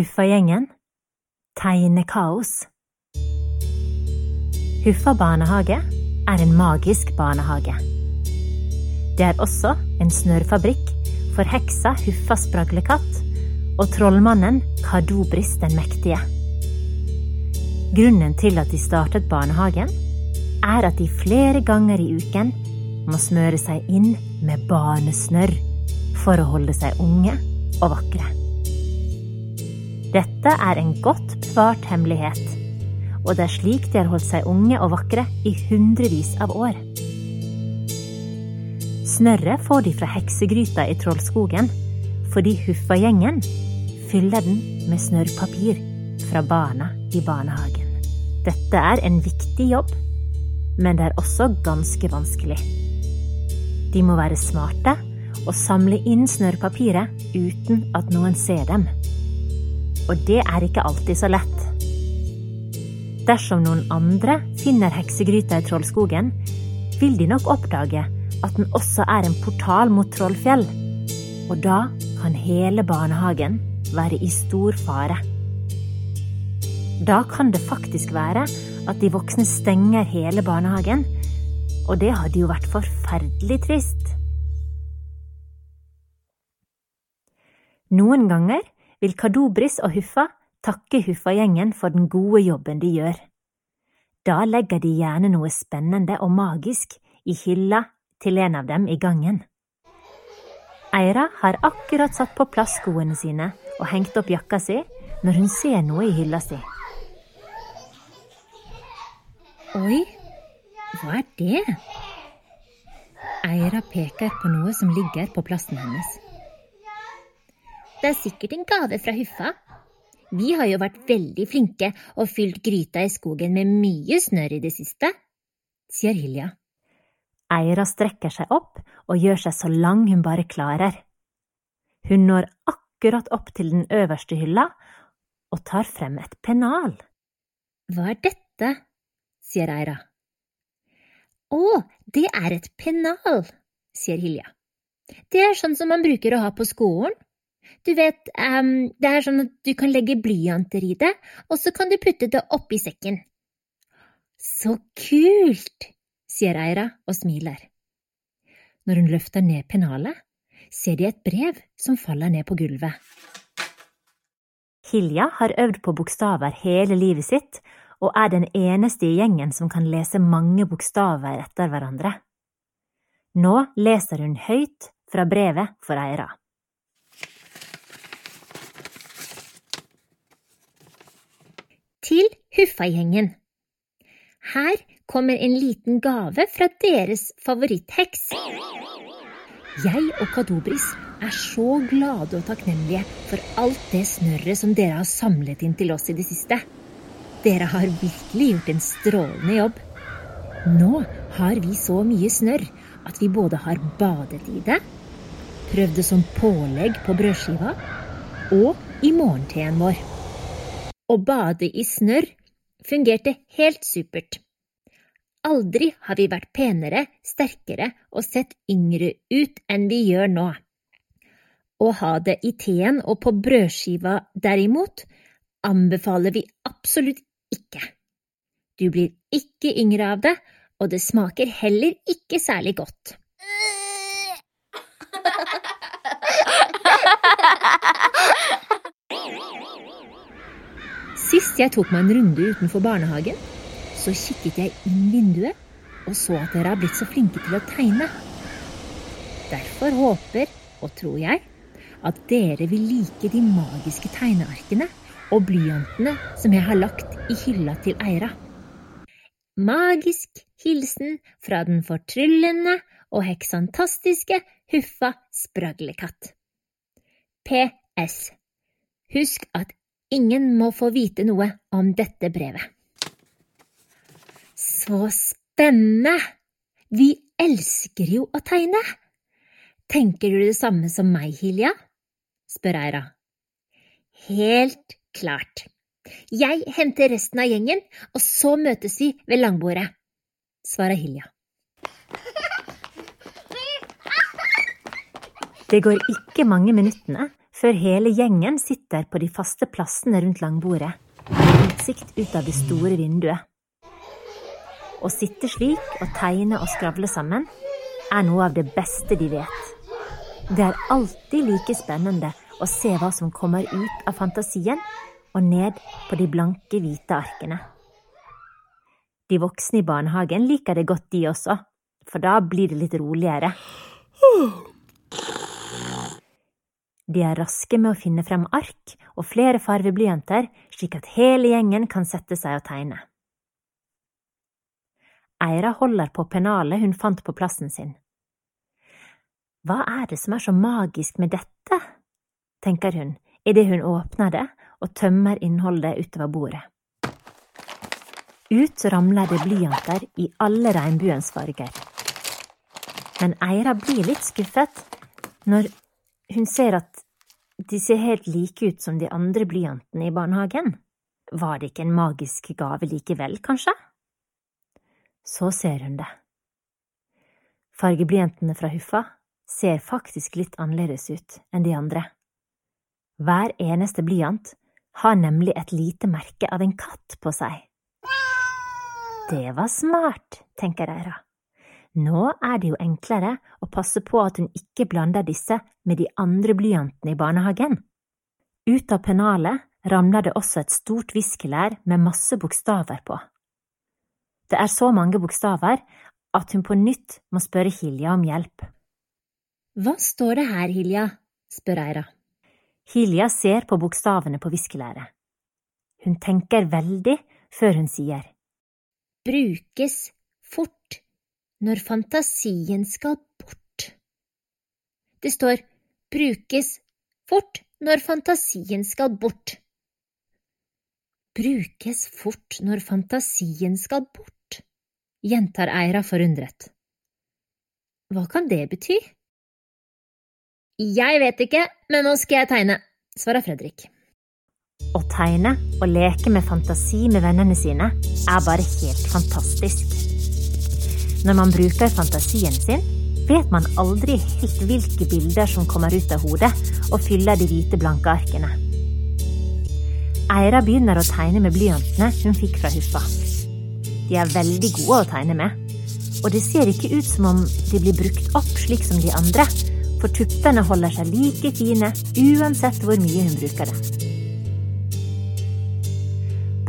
Huffagjengen tegnekaos. Huffa barnehage er en magisk barnehage. Det er også en snørrfabrikk for heksa Huffa spraglekatt og trollmannen Kadobris den mektige. Grunnen til at de startet barnehagen, er at de flere ganger i uken må smøre seg inn med barnesnørr for å holde seg unge og vakre. Dette er en godt bevart hemmelighet, og det er slik de har holdt seg unge og vakre i hundrevis av år. Snørret får de fra heksegryta i Trollskogen fordi Huffa-gjengen fyller den med snørrpapir fra barna i barnehagen. Dette er en viktig jobb, men det er også ganske vanskelig. De må være smarte og samle inn snørrpapiret uten at noen ser dem og det er ikke alltid så lett. Dersom noen andre finner heksegryta i Trollskogen, vil de nok oppdage at den også er en portal mot Trollfjell. Og da kan hele barnehagen være i stor fare. Da kan det faktisk være at de voksne stenger hele barnehagen, og det hadde jo vært forferdelig trist. Noen ganger vil Kadobris og Huffa takke Huffa-gjengen for den gode jobben de gjør. Da legger de gjerne noe spennende og magisk i hylla til en av dem i gangen. Eira har akkurat satt på plass skoene sine og hengt opp jakka si når hun ser noe i hylla si. Oi, hva er det? Eira peker på noe som ligger på plassen hennes. Det er sikkert en gave fra Huffa. Vi har jo vært veldig flinke og fylt gryta i skogen med mye snørr i det siste, sier Hilja. Eira strekker seg opp og gjør seg så lang hun bare klarer. Hun når akkurat opp til den øverste hylla og tar frem et pennal. Hva er dette? sier Eira. Å, det er et pennal, sier Hilja. Det er sånn som man bruker å ha på skolen. Du vet, um, det er sånn at du kan legge blyanter i det, og så kan du putte det oppi sekken. Så kult, sier Eira og smiler. Når hun løfter ned pennalet, ser de et brev som faller ned på gulvet. Hilja har øvd på bokstaver hele livet sitt, og er den eneste i gjengen som kan lese mange bokstaver etter hverandre. Nå leser hun høyt fra brevet for Eira. Til Huffa-gjengen. Her kommer en liten gave fra deres favorittheks. Jeg og Kadobris er så glade og takknemlige for alt det snørret som dere har samlet inn til oss i det siste. Dere har virkelig gjort en strålende jobb. Nå har vi så mye snørr at vi både har badet i det, prøvd det som pålegg på brødskiva og i morgenteen vår. Å bade i snørr fungerte helt supert. Aldri har vi vært penere, sterkere og sett yngre ut enn vi gjør nå. Å ha det i teen og på brødskiva, derimot, anbefaler vi absolutt ikke. Du blir ikke yngre av det, og det smaker heller ikke særlig godt. Sist jeg tok meg en runde utenfor barnehagen, så kikket jeg inn vinduet og så at dere har blitt så flinke til å tegne. Derfor håper og tror jeg at dere vil like de magiske tegnearkene og blyantene som jeg har lagt i hylla til Eira. Magisk hilsen fra den fortryllende og heksantastiske Huffa Spraglekatt. PS. Husk at Ingen må få vite noe om dette brevet. Så spennende! Vi elsker jo å tegne. Tenker du det samme som meg, Hilja? spør Eira. Helt klart. Jeg henter resten av gjengen, og så møtes vi ved langbordet, svarer Hilja. Det går ikke mange minuttene før hele gjengen sitter på de faste plassene rundt langbordet, med utsikt ut av det store vinduet. Å sitte slik og tegne og skravle sammen er noe av det beste de vet. Det er alltid like spennende å se hva som kommer ut av fantasien og ned på de blanke, hvite arkene. De voksne i barnehagen liker det godt, de også, for da blir det litt roligere. De er raske med å finne frem ark og flere farveblyanter, slik at hele gjengen kan sette seg og tegne. Eira holder på pennalet hun fant på plassen sin. Hva er det som er så magisk med dette? tenker hun idet hun åpner det og tømmer innholdet utover bordet. Ut ramler det blyanter i alle regnbuens farger. Men Eira blir litt skuffet når hun ser at de ser helt like ut som de andre blyantene i barnehagen. Var det ikke en magisk gave likevel, kanskje? Så ser hun det. Fargeblyantene fra Huffa ser faktisk litt annerledes ut enn de andre. Hver eneste blyant har nemlig et lite merke av en katt på seg. Det var smart, tenker Eira. Nå er det jo enklere å passe på at hun ikke blander disse med de andre blyantene i barnehagen. Ut av pennalet ramler det også et stort viskelær med masse bokstaver på. Det er så mange bokstaver at hun på nytt må spørre Hilja om hjelp. Hva står det her, Hilja? spør Eira. Hilja ser på bokstavene på viskelæret. Hun tenker veldig før hun sier. Brukes fort når fantasien skal bort. Det står brukes fort når fantasien skal bort. Brukes fort når fantasien skal bort, gjentar Eira forundret. Hva kan det bety? Jeg vet ikke, men nå skal jeg tegne, svarer Fredrik. Å tegne og leke med fantasi med vennene sine er bare helt fantastisk. Når man bruker fantasien sin, vet man aldri helt hvilke bilder som kommer ut av hodet og fyller de hvite, blanke arkene. Eira begynner å tegne med blyantene hun fikk fra Huffa. De er veldig gode å tegne med, og det ser ikke ut som om de blir brukt opp slik som de andre, for tuppene holder seg like fine uansett hvor mye hun bruker det.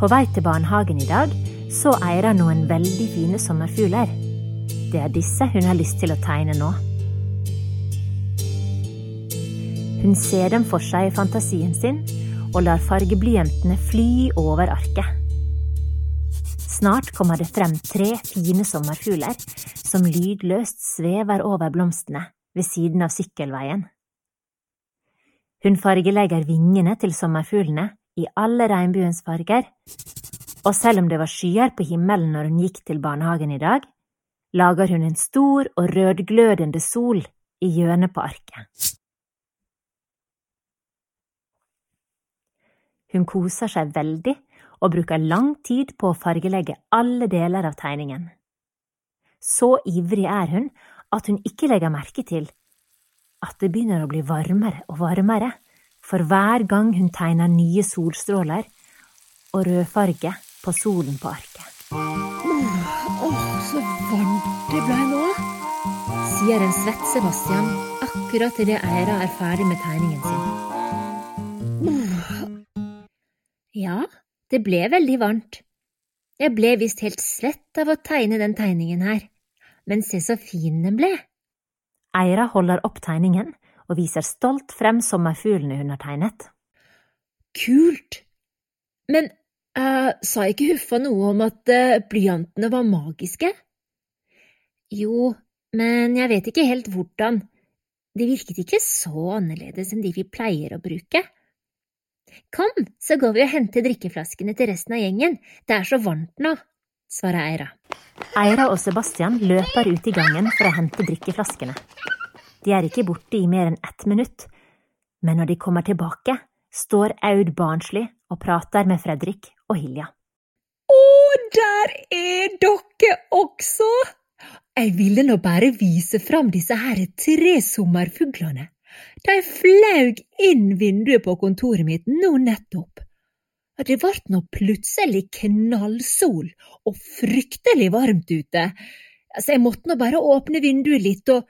På vei til barnehagen i dag så Eira noen veldig fine sommerfugler. Det er disse hun har lyst til å tegne nå. Hun ser dem for seg i fantasien sin og lar fargeblyantene fly over arket. Snart kommer det frem tre fine sommerfugler som lydløst svever over blomstene ved siden av sykkelveien. Hun fargelegger vingene til sommerfuglene i alle regnbuens farger, og selv om det var skyer på himmelen når hun gikk til barnehagen i dag, lager hun en stor og rødglødende sol i hjørnet på arket. Hun koser seg veldig og bruker lang tid på å fargelegge alle deler av tegningen. Så ivrig er hun at hun ikke legger merke til at det begynner å bli varmere og varmere for hver gang hun tegner nye solstråler og rødfarge på solen på arket. Sier en svett Sebastian akkurat idet Eira er ferdig med tegningen sin. Ja, det ble veldig varmt. Jeg ble visst helt svett av å tegne den tegningen her, men se så fin den ble. Eira holder opp tegningen og viser stolt frem sommerfuglene hun har tegnet. Kult! Men uh, sa ikke Huffa noe om at uh, blyantene var magiske? Jo, men jeg vet ikke helt hvordan. De virket ikke så annerledes enn de vi pleier å bruke. Kom, så går vi og henter drikkeflaskene til resten av gjengen, det er så varmt nå, svarer Eira. Eira og Sebastian løper ut i gangen for å hente drikkeflaskene. De er ikke borte i mer enn ett minutt, men når de kommer tilbake, står Aud barnslig og prater med Fredrik og Hilja. Å, der er dere også! Jeg ville nå bare vise fram disse her tre sommerfuglene. de flaug inn vinduet på kontoret mitt nå nettopp. Det ble nå plutselig knallsol og fryktelig varmt ute, så jeg måtte nå bare åpne vinduet litt, og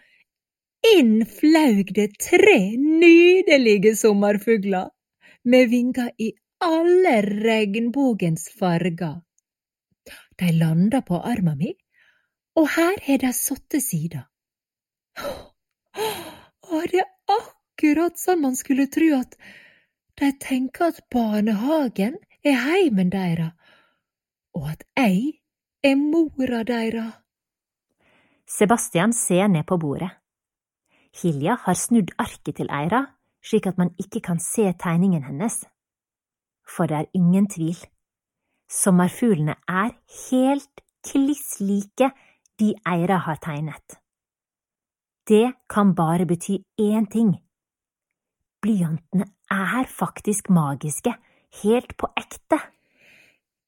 inn flaug det tre nydelige sommerfugler med vinger i alle regnbogens farger. De landa på armen min, og her har de satt til sida. Å, det er akkurat sånn man skulle tru at de tenker at barnehagen er heimen deira, og at jeg er mora deira. Sebastian ser ned på bordet. Hilja har snudd arket til Eira, slik at man ikke kan se tegningen hennes. For det er ingen tvil. Sommerfuglene er helt kliss like de Eira har tegnet. Det kan bare bety én ting. Blyantene er faktisk magiske, helt på ekte.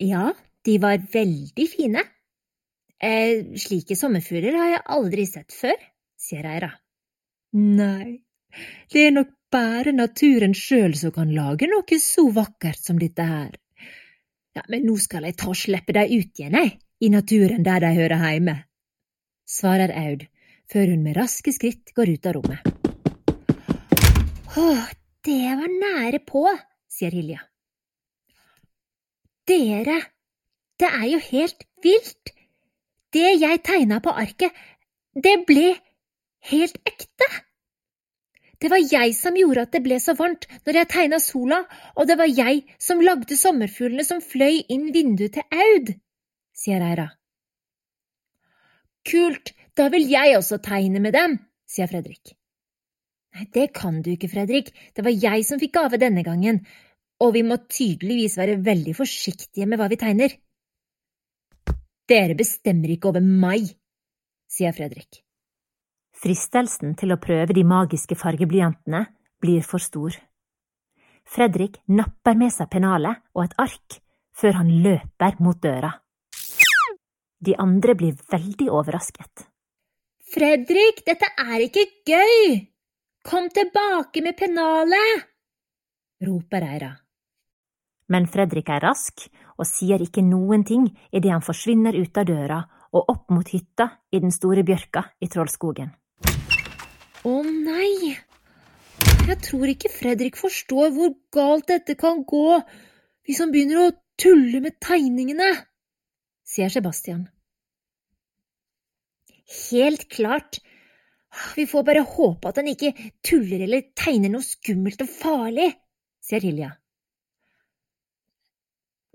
Ja, de var veldig fine. Eh, slike sommerfugler har jeg aldri sett før, sier Eira. Nei, det er nok bare naturen sjøl som kan lage noe så vakkert som dette her. Ja, men nå skal jeg ta og slippe deg ut igjen, jeg, i naturen der de hører heime, svarer Aud, før hun med raske skritt går ut av rommet. Åh, det var nære på, sier Hilja. Dere, det er jo helt vilt. Det jeg tegna på arket, det ble helt ekte. Det var jeg som gjorde at det ble så varmt når jeg tegna sola, og det var jeg som lagde sommerfuglene som fløy inn vinduet til Aud, sier Eira. Kult, da vil jeg også tegne med dem, sier Fredrik. Nei, det kan du ikke, Fredrik, det var jeg som fikk gave denne gangen, og vi må tydeligvis være veldig forsiktige med hva vi tegner. Dere bestemmer ikke over meg, sier Fredrik. Fristelsen til å prøve de magiske fargeblyantene blir for stor. Fredrik napper med seg pennalet og et ark før han løper mot døra. De andre blir veldig overrasket. Fredrik, dette er ikke gøy! Kom tilbake med pennalet! roper Eira. Men Fredrik er rask og sier ikke noen ting idet han forsvinner ut av døra og opp mot hytta i den store bjørka i Trollskogen. Å nei! Jeg tror ikke Fredrik forstår hvor galt dette kan gå hvis han begynner å tulle med tegningene, sier Sebastian. Helt klart. Vi får bare håpe at han ikke tuller eller tegner noe skummelt og farlig, sier Hilja.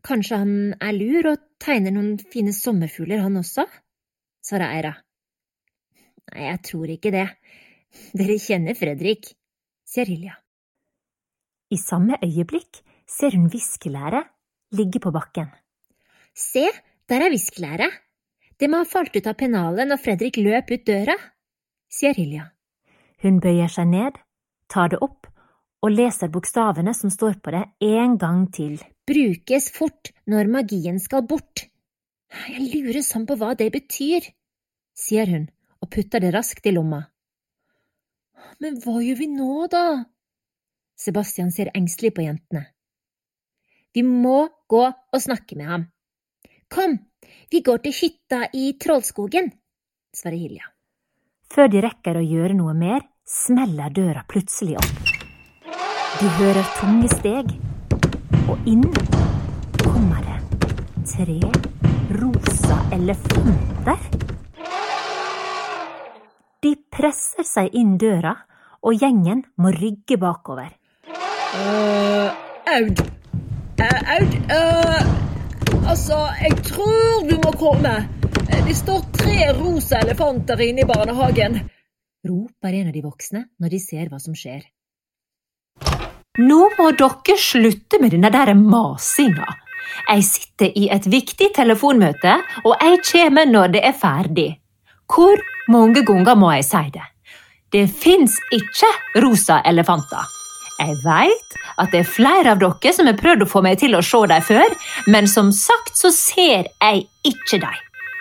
Kanskje han er lur og tegner noen fine sommerfugler, han også? svarer Eira. Nei, jeg tror ikke det. Dere kjenner Fredrik, sier Hilja. I samme øyeblikk ser hun viskelæret ligge på bakken. Se, der er viskelæret. Det må ha falt ut av pennalet når Fredrik løp ut døra, sier Hilja. Hun bøyer seg ned, tar det opp og leser bokstavene som står på det en gang til. Brukes fort når magien skal bort. Jeg lurer sånn på hva det betyr, sier hun og putter det raskt i lomma. Men hva gjør vi nå, da? Sebastian ser engstelig på jentene. Vi må gå og snakke med ham. Kom, vi går til hytta i Trollskogen, svarer Hilja. Før de rekker å gjøre noe mer, smeller døra plutselig opp. De hører tunge steg, og inn kommer det tre rosa elefanter. De presser seg inn døra, og gjengen må rygge bakover. Uh, Aud. Uh, Aud, uh, altså, jeg tror du må komme. Det står tre rosa elefanter inne i barnehagen, roper en av de voksne når de ser hva som skjer. Nå må dere slutte med denne der masinga. Jeg sitter i et viktig telefonmøte, og jeg kommer når det er ferdig. Hvor mange ganger må jeg si det? Det fins ikke rosa elefanter. Jeg veit at det er flere av dere som har prøvd å få meg til å se dem før, men som sagt så ser jeg ikke dem.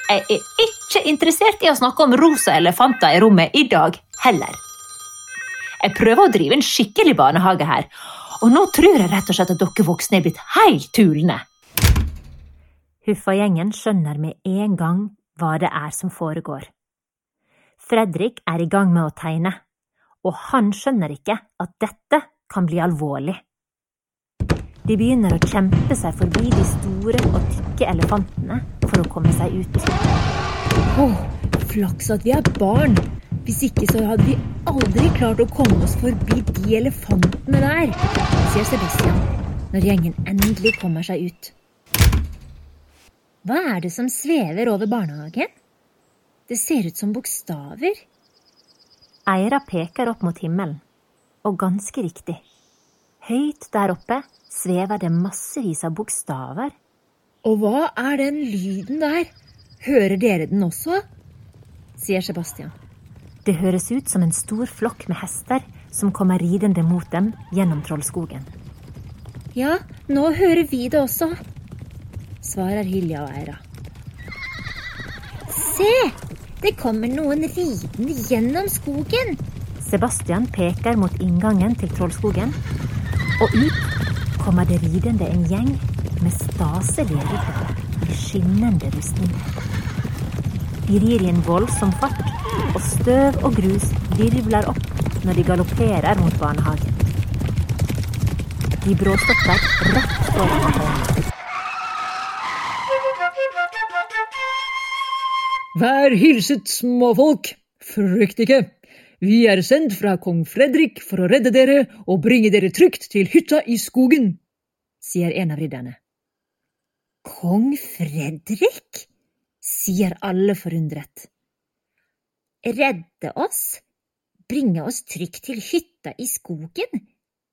Jeg er ikke interessert i å snakke om rosa elefanter i rommet i dag heller. Jeg prøver å drive en skikkelig barnehage her, og nå tror jeg rett og slett at dere voksne er blitt helt tulne. Huffa-gjengen skjønner med en gang hva det er som foregår. Fredrik er i gang med å tegne, og han skjønner ikke at dette kan bli alvorlig. De begynner å kjempe seg forbi de store og tykke elefantene for å komme seg ut. Åh, flaks at vi er barn. Hvis ikke så hadde vi aldri klart å komme oss forbi de elefantene der, sier Sebastian når gjengen endelig kommer seg ut. Hva er det som svever over barnehagen? Det ser ut som bokstaver. Eira peker opp mot himmelen, og ganske riktig. Høyt der oppe svever det massevis av bokstaver. Og hva er den lyden der? Hører dere den også? sier Sebastian. Det høres ut som en stor flokk med hester som kommer ridende mot dem gjennom Trollskogen. Ja, nå hører vi det også, svarer Hylja og Eira. Se! Det kommer noen ridende gjennom skogen. Sebastian peker mot inngangen til Trollskogen, og ut kommer det ridende en gjeng med staselige ryttere i skinnende rustninger. De rir i en voldsom fart, og støv og grus virvler opp når de galopperer mot barnehagen. De bråstopper rett foran barnehagen. Vær hilset, småfolk, frykt ikke. Vi er sendt fra kong Fredrik for å redde dere og bringe dere trygt til hytta i skogen, sier en av ridderne. Kong Fredrik? sier alle forundret. Redde oss? Bringe oss trygt til hytta i skogen?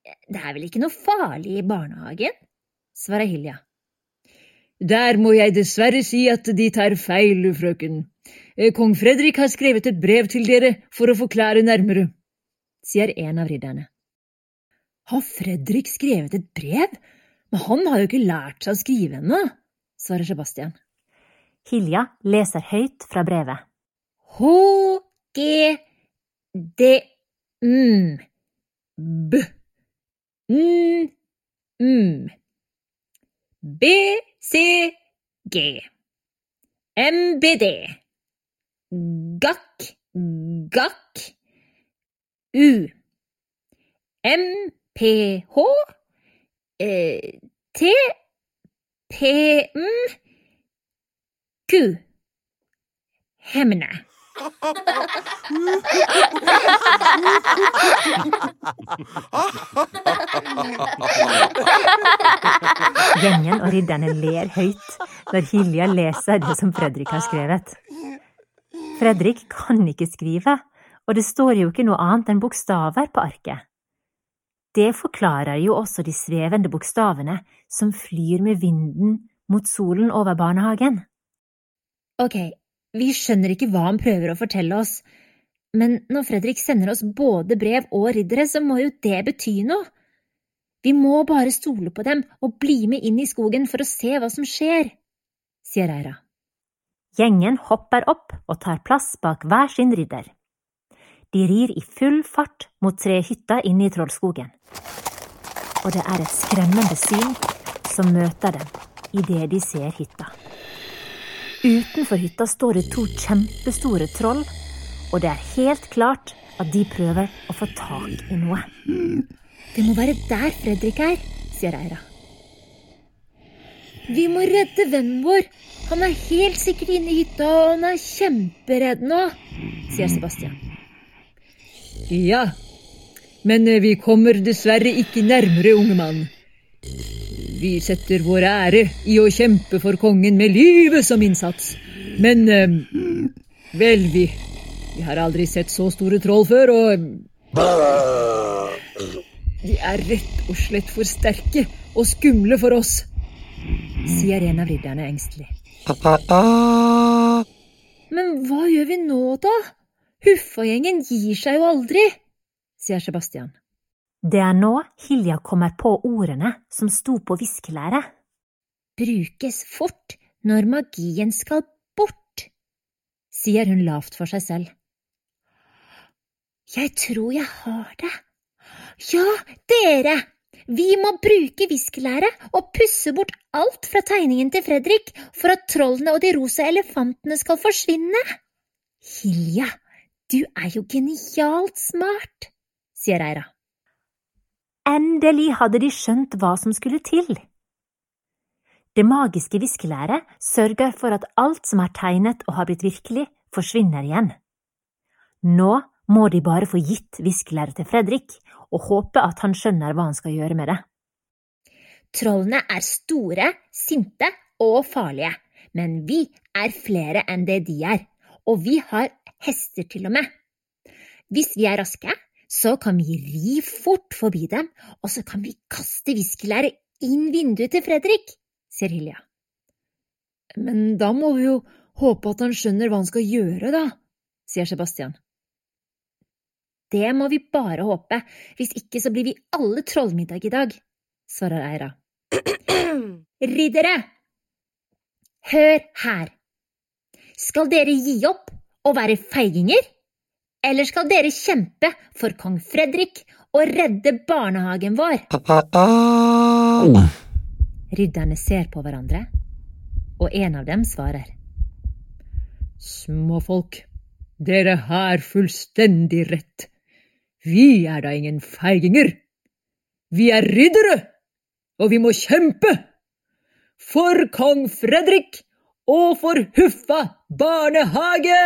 Det er vel ikke noe farlig i barnehagen? svarer Hilja. Der må jeg dessverre si at De tar feil, frøken. Kong Fredrik har skrevet et brev til dere for å forklare nærmere, sier en av ridderne. Har Fredrik skrevet et brev? Men han har jo ikke lært seg å skrive ennå, svarer Sebastian. Hilja leser høyt fra brevet. H, G, D, M, B, N, M, B, C, G, MBD, GAK, gakk, U, MPH, eh, T, PM, Q. Hemne. Gjengen og ridderne ler høyt når Hilja leser det som Fredrik har skrevet. Fredrik kan ikke skrive, og det står jo ikke noe annet enn bokstaver på arket. Det forklarer jo også de svevende bokstavene som flyr med vinden mot solen over barnehagen. Ok, vi skjønner ikke hva han prøver å fortelle oss, men når Fredrik sender oss både brev og riddere, så må jo det bety noe. Vi må bare stole på dem og bli med inn i skogen for å se hva som skjer, sier Eira. Gjengen hopper opp og tar plass bak hver sin ridder. De rir i full fart mot trehytta inne i Trollskogen. Og det er et skremmende syn som møter dem idet de ser hytta. Utenfor hytta står det to kjempestore troll, og det er helt klart at de prøver å få tak i noe. Det må være der Fredrik er, sier Eira. Vi må redde vennen vår. Han er helt sikkert inne i hytta, og han er kjemperedd nå, sier Sebastian. Ja, men vi kommer dessverre ikke nærmere, unge mann. Vi setter vår ære i å kjempe for kongen med livet som innsats. Men vel, vi, vi har aldri sett så store troll før, og De er rett og slett for sterke og skumle for oss, sier en av ridderne engstelig. Men hva gjør vi nå, da? Huffa-gjengen gir seg jo aldri, sier Sebastian. Det er nå Hilja kommer på ordene som sto på viskelæret. Brukes fort når magien skal bort, sier hun lavt for seg selv. Jeg tror jeg har det. Ja, dere! Vi må bruke viskelæret og pusse bort alt fra tegningen til Fredrik for at trollene og de rosa elefantene skal forsvinne. Hilja, du er jo genialt smart, sier Eira. Endelig hadde de skjønt hva som skulle til. Det magiske viskelæret sørger for at alt som er tegnet og har blitt virkelig, forsvinner igjen. Nå må de bare få gitt viskelæret til Fredrik og håper at han skjønner hva han skal gjøre med det. Trollene er store, sinte og farlige, men vi er flere enn det de er, og vi har hester til og med. Hvis vi er raske, så kan vi ri fort forbi dem, og så kan vi kaste viskelæret inn vinduet til Fredrik, sier Hilja. Men da må vi jo håpe at han skjønner hva han skal gjøre, da, sier Sebastian. Det må vi bare håpe, hvis ikke så blir vi alle trollmiddag i dag, svarer Eira. Riddere, hør her. Skal dere gi opp og være feiginger? Eller skal dere kjempe for kong Fredrik og redde barnehagen vår? Ridderne ser på hverandre, og en av dem svarer. Småfolk, dere har fullstendig rett. Vi er da ingen feiginger. Vi er riddere, og vi må kjempe! For kong Fredrik og for Huffa barnehage!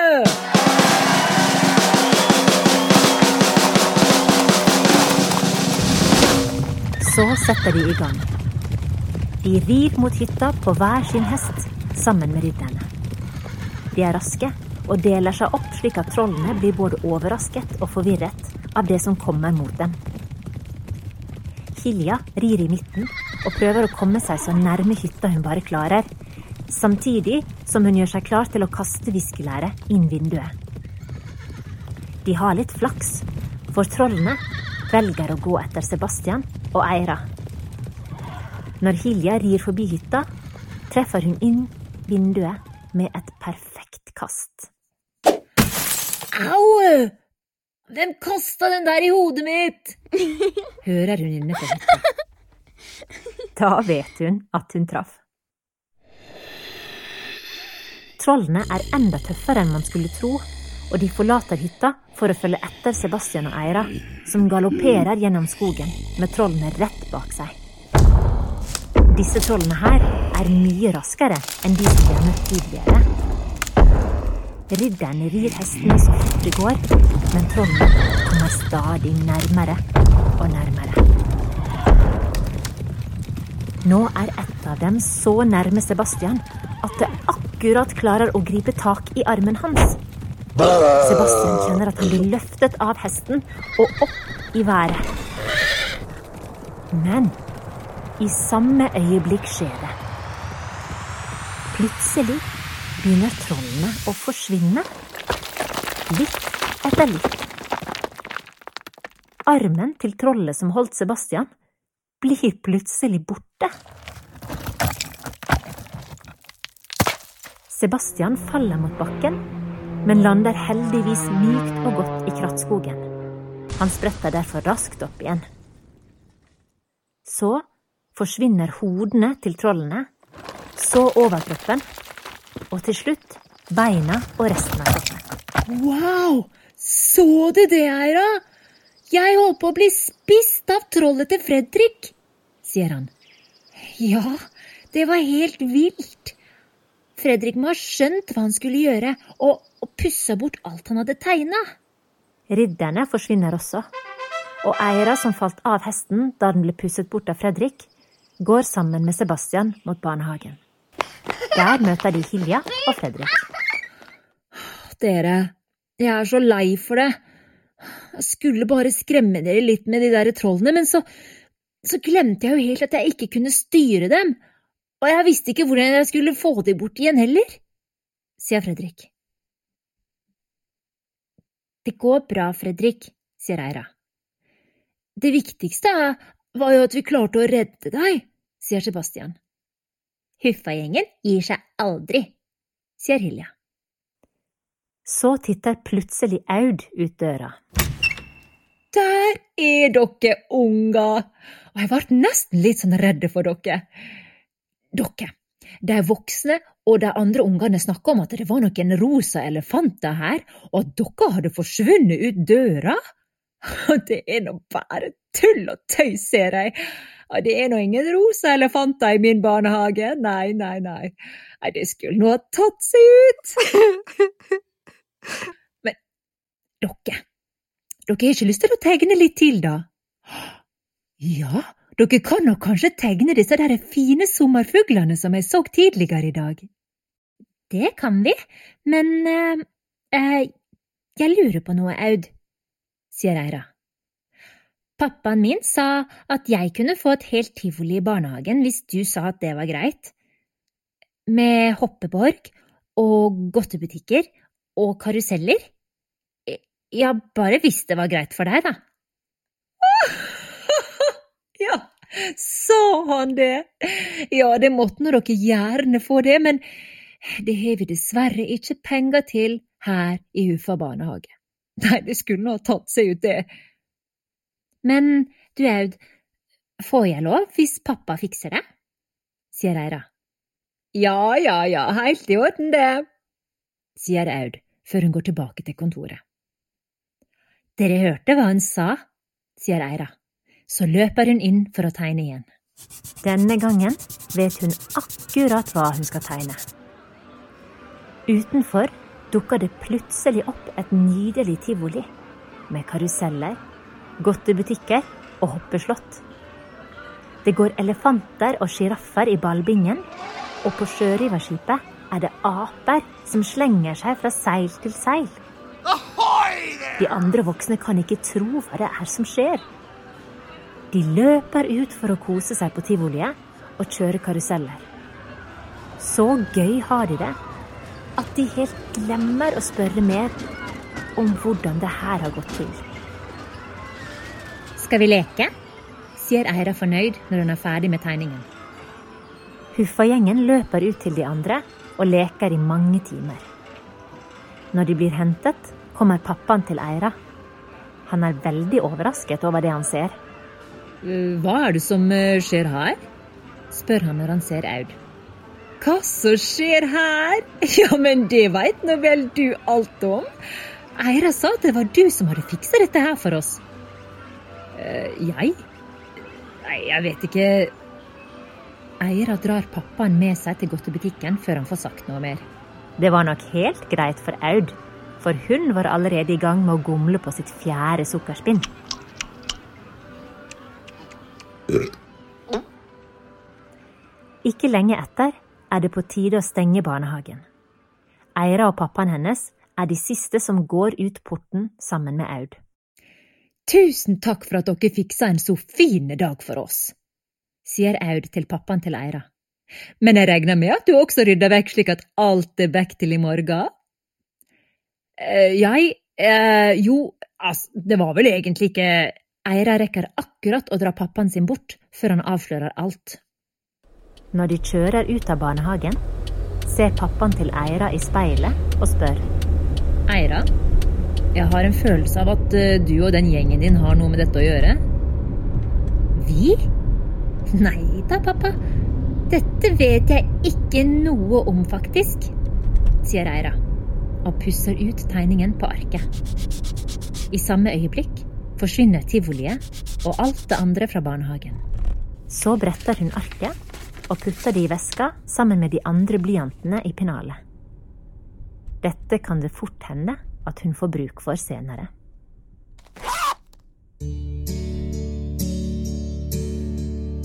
Så setter de i gang. De rir mot hytta på hver sin hest sammen med ridderne. De er raske og deler seg opp slik at trollene blir både overrasket og forvirret av det som kommer mot dem. Hilja rir i midten og prøver å komme seg så nærme hytta hun bare klarer, samtidig som hun gjør seg klar til å kaste viskelæret inn vinduet. De har litt flaks, for trollene velger å gå etter Sebastian og Eira. Når Hilja rir forbi hytta, treffer hun inn vinduet med et perfekt kast. Au! Hvem kasta den der i hodet mitt? hører hun inne på hytta. Da vet hun at hun traff. Trollene er enda tøffere enn man skulle tro, og de forlater hytta for å følge etter Sebastian og Eira, som galopperer gjennom skogen med trollene rett bak seg. Disse trollene her er mye raskere enn de som vi har møtt tidligere. Ridderne rir hestene så fort det går, men trollet kommer stadig nærmere og nærmere. Nå er et av dem så nærme Sebastian at det akkurat klarer å gripe tak i armen hans. Sebastian kjenner at han blir løftet av hesten og opp i været. Men i samme øyeblikk skjer det. Plutselig begynner trollene å forsvinne. Litt etter litt. Armen til trollet som holdt Sebastian, blir plutselig borte. Sebastian faller mot bakken, men lander heldigvis mykt og godt i krattskogen. Han spretter derfor raskt opp igjen. Så forsvinner hodene til trollene, så overkroppen, og til slutt beina og resten av kroppen. Wow! Så du det, Eira? Jeg holdt på å bli spist av trollet til Fredrik, sier han. Ja, det var helt vilt. Fredrik må ha skjønt hva han skulle gjøre, og, og pussa bort alt han hadde tegna. Ridderne forsvinner også, og Eira, som falt av hesten da den ble pusset bort av Fredrik, går sammen med Sebastian mot barnehagen. Der møter de Hilja og Fredrik. Dere, jeg er så lei for det. Jeg skulle bare skremme dere litt med de der trollene, men så, så glemte jeg jo helt at jeg ikke kunne styre dem, og jeg visste ikke hvordan jeg skulle få de bort igjen heller, sier Fredrik. Det går bra, Fredrik, sier Eira. Det viktigste var jo at vi klarte å redde deg, sier Sebastian. Huffa-gjengen gir seg aldri, sier Hilja. Så titter plutselig Aud ut døra. der er dere unger! Og jeg ble nesten litt sånn redd for dere. Dere, de voksne og de andre ungene snakka om at det var noen rosa elefanter her, og at dere hadde forsvunnet ut døra. Det er nå bare tull og tøys, ser jeg. Det er nå ingen rosa elefanter i min barnehage. Nei, nei, nei. Nei, det skulle nå ha tatt seg ut. Men dere, dere har ikke lyst til å tegne litt til, da? Ja, dere kan nok kanskje tegne disse der fine sommerfuglene som jeg så tidligere i dag. Det kan vi, men eh, eh, jeg lurer på noe, Aud, sier Eira. Pappaen min sa at jeg kunne få et helt tivoli i barnehagen hvis du sa at det var greit. Med hoppeborg og godtebutikker og karuseller. Ja, bare hvis det var greit for deg, da. ja, sa han det? Ja, det måtte nå dere gjerne få det, men det har vi dessverre ikke penger til her i Ufa barnehage. Nei, det skulle nå tatt seg ut, det. Men du Aud, får jeg lov hvis pappa fikser det? sier Eira. Ja, ja, ja, helt i orden, det, sier Aud før hun går tilbake til kontoret. Dere hørte hva hun sa, sier Eira. Så løper hun inn for å tegne igjen. Denne gangen vet hun akkurat hva hun skal tegne. Utenfor dukker det plutselig opp et nydelig tivoli med karuseller, godtebutikker og hoppeslott. Det går elefanter og sjiraffer i ballbingen, og på sjørøverskipet er det aper som slenger seg fra seil til seil. De andre voksne kan ikke tro hva det er som skjer. De løper ut for å kose seg på tivoliet og kjøre karuseller. Så gøy har de det at de helt glemmer å spørre mer om hvordan det her har gått til. Skal vi leke? sier Eira fornøyd når hun er ferdig med tegningen. Huffa-gjengen løper ut til de andre og leker i mange timer. Når de blir hentet, kommer pappaen til Eira. Han er veldig overrasket over det han ser. Hva er det som eh, skjer her? spør han når han ser Aud. Hva som skjer her? Ja, men det veit nå vel du alt om. Eira sa at det var du som hadde fiksa dette her for oss. Uh, jeg? Nei, jeg vet ikke. Eira drar pappaen med seg til godtebutikken før han får sagt noe mer. Det var nok helt greit for Aud, for hun var allerede i gang med å gomle på sitt fjerde sukkerspinn. Ikke lenge etter er det på tide å stenge barnehagen. Eira og pappaen hennes er de siste som går ut porten sammen med Aud. Tusen takk for at dere fiksa en så fin dag for oss, sier Aud til pappaen til Eira. Men jeg regner med at du også rydder vekk slik at alt er vekk til i morgen? Uh, jeg uh, Jo, altså, det var vel egentlig ikke Eira rekker akkurat å dra pappaen sin bort før han avslører alt. Når de kjører ut av barnehagen, ser pappaen til Eira i speilet og spør. Eira, jeg har en følelse av at eh, du og den gjengen din har noe med dette å gjøre. Vi? Nei da, pappa. Dette vet jeg ikke noe om, faktisk, sier Eira og pusser ut tegningen på arket. I samme øyeblikk forsvinner tivoliet og alt det andre fra barnehagen. Så bretter hun arket og putter det i veska sammen med de andre blyantene i pennalet. Dette kan det fort hende at hun får bruk for senere.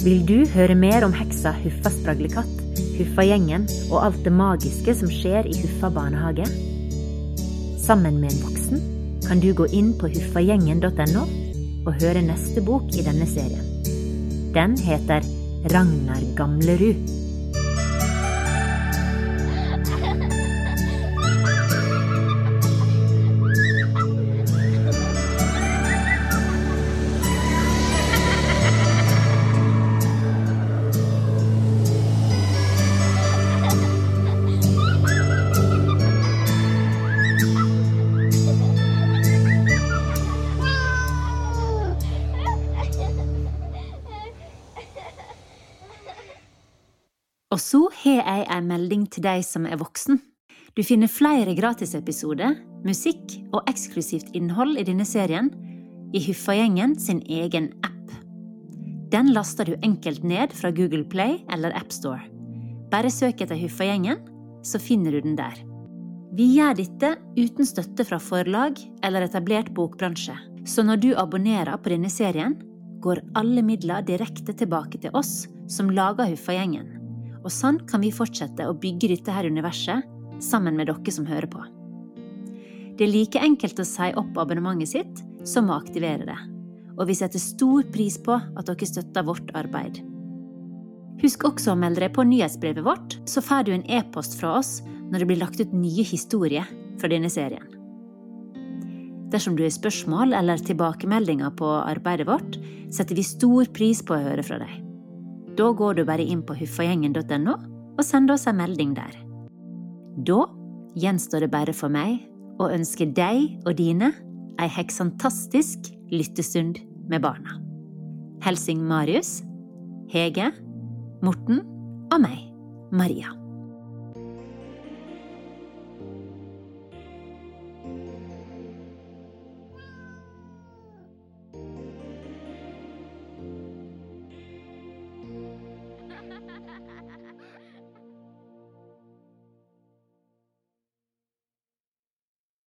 Vil du høre mer om heksa Huffa spraglekatt, Huffa-gjengen og alt det magiske som skjer i Huffa barnehage? Sammen med en voksen kan du gå inn på huffagjengen.no og høre neste bok i denne serien. Den heter Ragnar Gamlerud. Jeg en melding til deg som er voksen. Du finner flere gratisepisoder, musikk og eksklusivt innhold i denne serien i Huffagjengen sin egen app. Den laster du enkelt ned fra Google Play eller AppStore. Bare søk etter Huffagjengen, så finner du den der. Vi gjør dette uten støtte fra forlag eller etablert bokbransje, så når du abonnerer på denne serien, går alle midler direkte tilbake til oss som lager Huffagjengen. Og sånn kan vi fortsette å bygge dette her universet sammen med dere som hører på. Det er like enkelt å si opp abonnementet sitt som å aktivere det. Og vi setter stor pris på at dere støtter vårt arbeid. Husk også å melde deg på nyhetsbrevet vårt, så får du en e-post fra oss når det blir lagt ut nye historier fra denne serien. Dersom du har spørsmål eller tilbakemeldinger på arbeidet vårt, setter vi stor pris på å høre fra deg. Da går du bare inn på huffagjengen.no og sender oss en melding der. Da gjenstår det bare for meg å ønske deg og dine ei heksantastisk lyttestund med barna. Helsing Marius, Hege, Morten og meg, Maria.